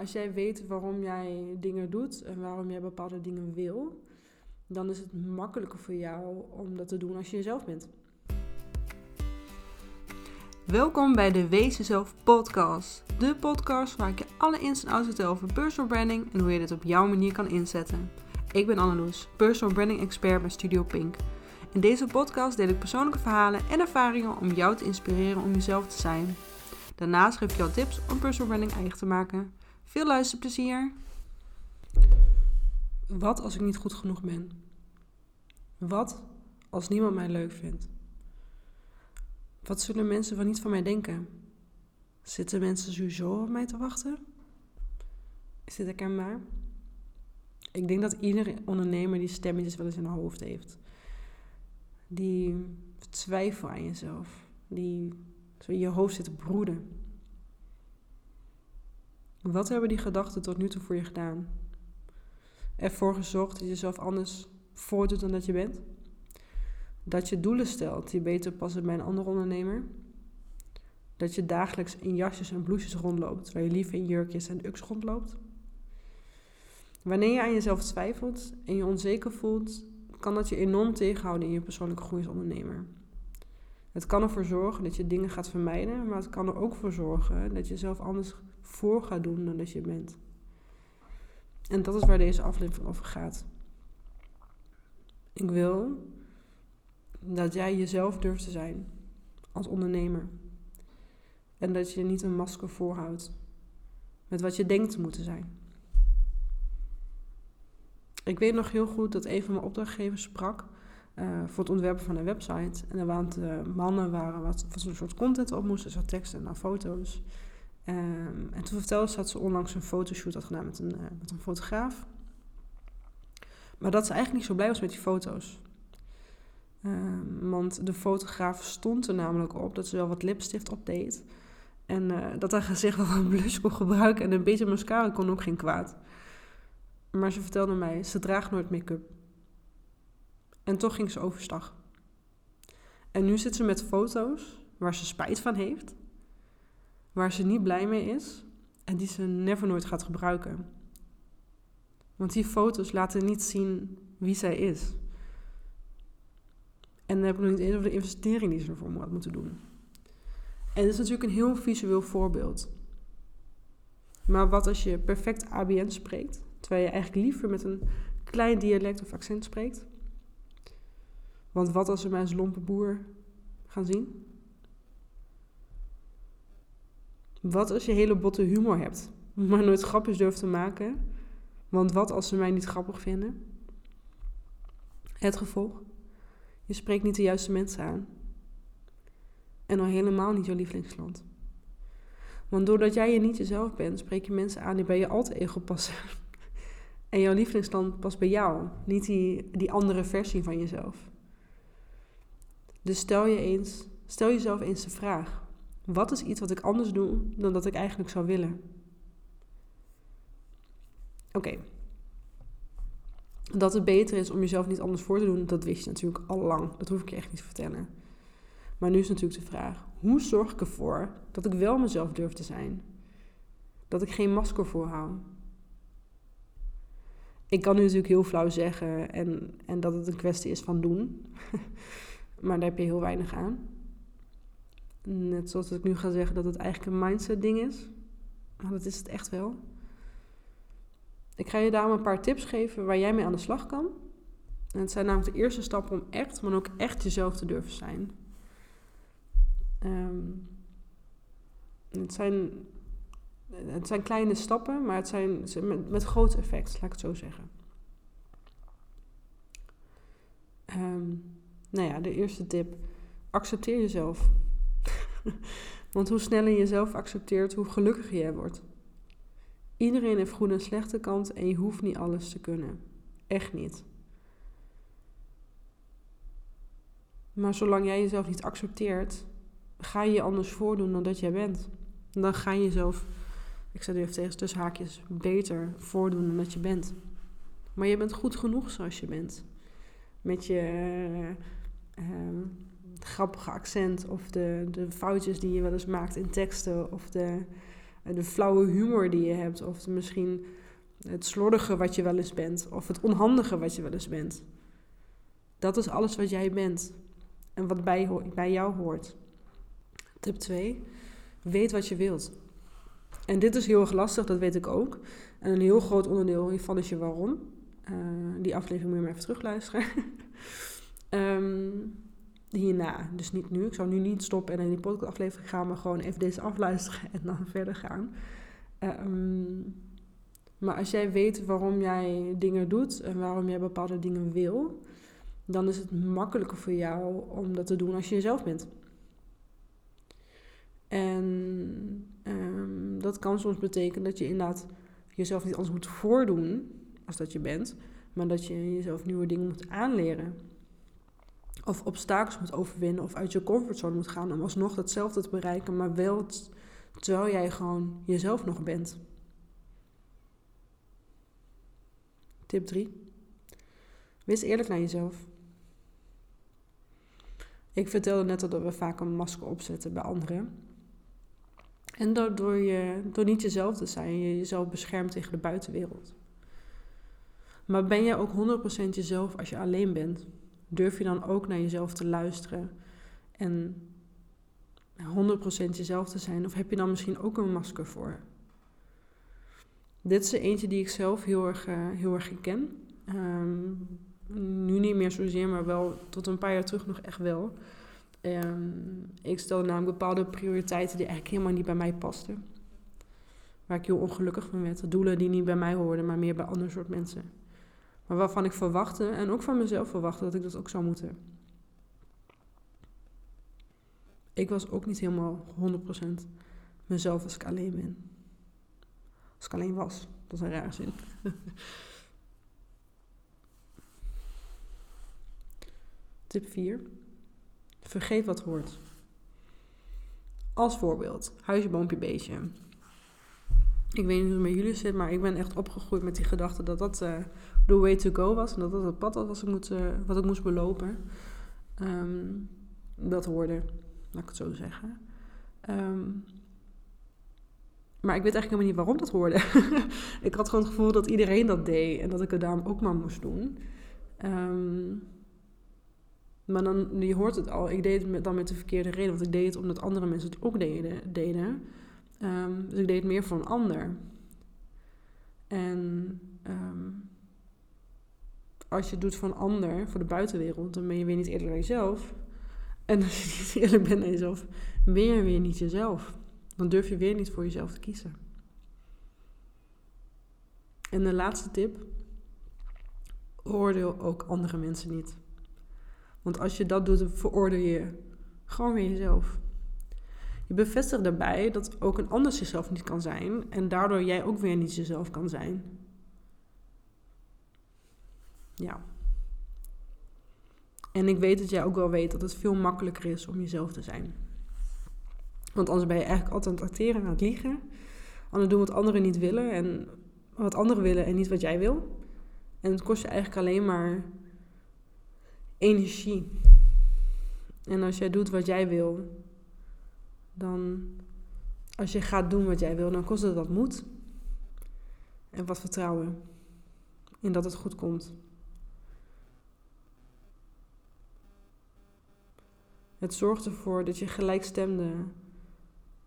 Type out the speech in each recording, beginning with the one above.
Als jij weet waarom jij dingen doet en waarom jij bepaalde dingen wil, dan is het makkelijker voor jou om dat te doen als je jezelf bent. Welkom bij de Wees Jezelf podcast. De podcast waar ik je alle ins en outs vertel over personal branding en hoe je dit op jouw manier kan inzetten. Ik ben Anneloes, personal branding expert bij Studio Pink. In deze podcast deel ik persoonlijke verhalen en ervaringen om jou te inspireren om jezelf te zijn. Daarnaast geef ik jou tips om personal branding eigen te maken. Veel luisterplezier. Wat als ik niet goed genoeg ben? Wat als niemand mij leuk vindt? Wat zullen mensen van niet van mij denken? Zitten mensen sowieso op mij te wachten? Is dit herkenbaar? Ik denk dat iedere ondernemer die stemmetjes wel eens in haar hoofd heeft. Die twijfel aan jezelf. Die zo in je hoofd zit te broeden. Wat hebben die gedachten tot nu toe voor je gedaan? Ervoor gezorgd dat je jezelf anders voordoet dan dat je bent? Dat je doelen stelt die beter passen bij een andere ondernemer? Dat je dagelijks in jasjes en blouses rondloopt, waar je liever in jurkjes en uks rondloopt? Wanneer je aan jezelf twijfelt en je onzeker voelt, kan dat je enorm tegenhouden in je persoonlijke groei als ondernemer. Het kan ervoor zorgen dat je dingen gaat vermijden, maar het kan er ook voor zorgen dat je zelf anders voor gaat doen dan dat je bent. En dat is waar deze aflevering over gaat. Ik wil dat jij jezelf durft te zijn als ondernemer. En dat je niet een masker voorhoudt met wat je denkt te moeten zijn. Ik weet nog heel goed dat een van mijn opdrachtgevers sprak uh, voor het ontwerpen van een website. En er waren mannen waren wat, wat een soort content op moesten, zo teksten en foto's. Um, en toen vertelde ze dat ze onlangs een fotoshoot had gedaan met een, uh, met een fotograaf. Maar dat ze eigenlijk niet zo blij was met die foto's. Um, want de fotograaf stond er namelijk op dat ze wel wat lipstift op deed. En dat haar gezicht wel een blush kon gebruiken en een beetje mascara kon ook geen kwaad. Maar ze vertelde mij, ze draagt nooit make-up. En toch ging ze overstag. En nu zit ze met foto's waar ze spijt van heeft waar ze niet blij mee is en die ze never nooit gaat gebruiken. Want die foto's laten niet zien wie zij is. En dan heb ik nog niet eens over de investering die ze ervoor had moeten doen. En dat is natuurlijk een heel visueel voorbeeld. Maar wat als je perfect ABN spreekt, terwijl je eigenlijk liever met een klein dialect of accent spreekt? Want wat als ze mij als lompe boer gaan zien? Wat als je hele botte humor hebt, maar nooit grapjes durft te maken? Want wat als ze mij niet grappig vinden? Het gevolg? Je spreekt niet de juiste mensen aan. En al helemaal niet jouw lievelingsland. Want doordat jij je niet jezelf bent, spreek je mensen aan die bij je altijd ego passen. En jouw lievelingsland past bij jou, niet die, die andere versie van jezelf. Dus stel je eens, stel jezelf eens de vraag: wat is iets wat ik anders doe dan dat ik eigenlijk zou willen? Oké. Dat het beter is om jezelf niet anders voor te doen, dat wist je natuurlijk al lang. Dat hoef ik je echt niet te vertellen. Maar nu is natuurlijk de vraag: hoe zorg ik ervoor dat ik wel mezelf durf te zijn? Dat ik geen masker voorhoud? Ik kan nu natuurlijk heel flauw zeggen en, en dat het een kwestie is van doen. maar daar heb je heel weinig aan. Net zoals ik nu ga zeggen dat het eigenlijk een mindset ding is. Maar dat is het echt wel. Ik ga je daarom een paar tips geven waar jij mee aan de slag kan. En het zijn namelijk de eerste stappen om echt, maar ook echt jezelf te durven zijn. Um, het, zijn, het zijn kleine stappen, maar het zijn met, met groot effect, laat ik het zo zeggen. Um, nou ja, de eerste tip. Accepteer jezelf. Want hoe sneller je jezelf accepteert, hoe gelukkiger jij wordt. Iedereen heeft goede en slechte kant en je hoeft niet alles te kunnen. Echt niet. Maar zolang jij jezelf niet accepteert, ga je je anders voordoen dan dat jij bent. Dan ga je jezelf, ik zet even tegen tussen haakjes, beter voordoen dan dat je bent. Maar je bent goed genoeg zoals je bent. Met je uh, grappige accent of de, de foutjes die je wel eens maakt in teksten of de de flauwe humor die je hebt, of misschien het slordige wat je wel eens bent, of het onhandige wat je wel eens bent. Dat is alles wat jij bent en wat bij, bij jou hoort. Tip 2. Weet wat je wilt. En dit is heel erg lastig, dat weet ik ook. En een heel groot onderdeel hiervan is je waarom. Uh, die aflevering moet je maar even terugluisteren. um, hierna, dus niet nu. Ik zou nu niet stoppen en in die podcastaflevering gaan, maar gewoon even deze afluisteren en dan verder gaan. Um, maar als jij weet waarom jij dingen doet en waarom jij bepaalde dingen wil, dan is het makkelijker voor jou om dat te doen als je jezelf bent. En um, dat kan soms betekenen dat je inderdaad jezelf niet anders moet voordoen als dat je bent, maar dat je jezelf nieuwe dingen moet aanleren. Of obstakels moet overwinnen of uit je comfortzone moet gaan om alsnog hetzelfde te bereiken, maar wel terwijl jij gewoon jezelf nog bent. Tip 3. Wees eerlijk naar jezelf. Ik vertelde net al dat we vaak een masker opzetten bij anderen. En door, je, door niet jezelf te zijn, je jezelf beschermt tegen de buitenwereld. Maar ben jij ook 100% jezelf als je alleen bent? Durf je dan ook naar jezelf te luisteren en 100% jezelf te zijn? Of heb je dan misschien ook een masker voor? Dit is eentje die ik zelf heel erg, uh, heel erg ken. Um, nu niet meer zozeer, maar wel tot een paar jaar terug nog echt wel. Um, ik stelde namelijk bepaalde prioriteiten die eigenlijk helemaal niet bij mij pasten. Waar ik heel ongelukkig van werd. Doelen die niet bij mij hoorden, maar meer bij ander soort mensen. Maar waarvan ik verwachtte, en ook van mezelf verwachtte, dat ik dat ook zou moeten. Ik was ook niet helemaal 100% mezelf als ik alleen ben. Als ik alleen was. Dat is een rare zin. Tip 4. Vergeet wat hoort. Als voorbeeld, huisje, boompje, beestje. Ik weet niet hoe het met jullie zit, maar ik ben echt opgegroeid met die gedachte dat dat uh, the way to go was. En dat dat het pad was wat ik, moet, uh, wat ik moest belopen. Um, dat hoorde, laat ik het zo zeggen. Um, maar ik weet eigenlijk helemaal niet waarom dat hoorde. ik had gewoon het gevoel dat iedereen dat deed en dat ik het daarom ook maar moest doen. Um, maar dan, je hoort het al, ik deed het dan met de verkeerde reden. Want ik deed het omdat andere mensen het ook deden. deden. Um, dus ik deed meer voor een ander. En um, als je het doet voor een ander, voor de buitenwereld, dan ben je weer niet eerlijk naar jezelf. En als je niet eerlijk bent naar jezelf, ben je weer niet jezelf. Dan durf je weer niet voor jezelf te kiezen. En de laatste tip: oordeel ook andere mensen niet. Want als je dat doet, veroordeel je gewoon weer jezelf. Je bevestigt daarbij dat ook een ander zichzelf niet kan zijn en daardoor jij ook weer niet jezelf kan zijn. Ja. En ik weet dat jij ook wel weet dat het veel makkelijker is om jezelf te zijn. Want anders ben je eigenlijk altijd aan het acteren en aan het liegen. Het doen wat anderen niet willen en wat anderen willen en niet wat jij wil. En het kost je eigenlijk alleen maar energie. En als jij doet wat jij wil, dan als je gaat doen wat jij wil, dan kost het wat moed en wat vertrouwen in dat het goed komt. Het zorgt ervoor dat je gelijkstemden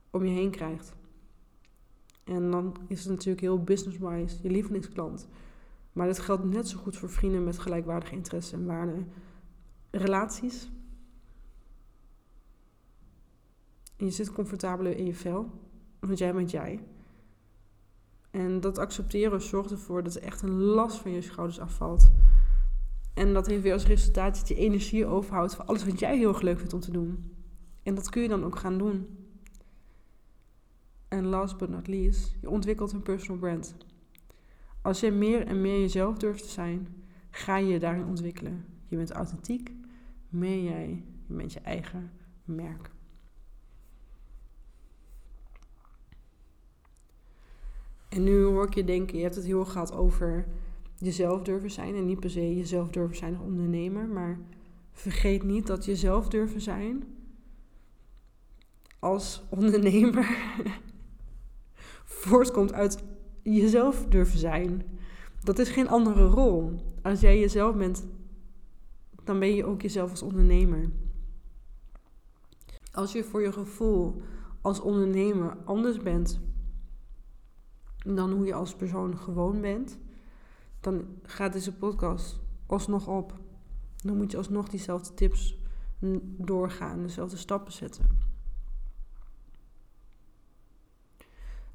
om je heen krijgt. En dan is het natuurlijk heel business-wise je lievelingsklant. Maar dat geldt net zo goed voor vrienden met gelijkwaardige interesse en waarden relaties. En je zit comfortabeler in je vel, want jij bent jij. En dat accepteren zorgt ervoor dat er echt een last van je schouders afvalt. En dat heeft weer als resultaat dat je energie overhoudt voor alles wat jij heel erg vindt om te doen. En dat kun je dan ook gaan doen. En last but not least, je ontwikkelt een personal brand. Als je meer en meer jezelf durft te zijn, ga je je daarin ontwikkelen. Je bent authentiek, meer jij, je bent je eigen merk. En nu hoor ik je denken, je hebt het heel gehad over jezelf durven zijn. En niet per se jezelf durven zijn als ondernemer. Maar vergeet niet dat jezelf durven zijn als ondernemer voortkomt uit jezelf durven zijn. Dat is geen andere rol. Als jij jezelf bent, dan ben je ook jezelf als ondernemer. Als je voor je gevoel als ondernemer anders bent dan hoe je als persoon gewoon bent, dan gaat deze podcast alsnog op. Dan moet je alsnog diezelfde tips doorgaan, dezelfde stappen zetten.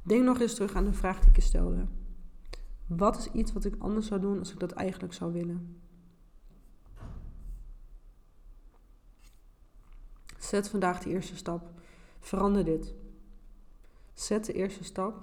Denk nog eens terug aan de vraag die ik je stelde. Wat is iets wat ik anders zou doen als ik dat eigenlijk zou willen? Zet vandaag de eerste stap. Verander dit. Zet de eerste stap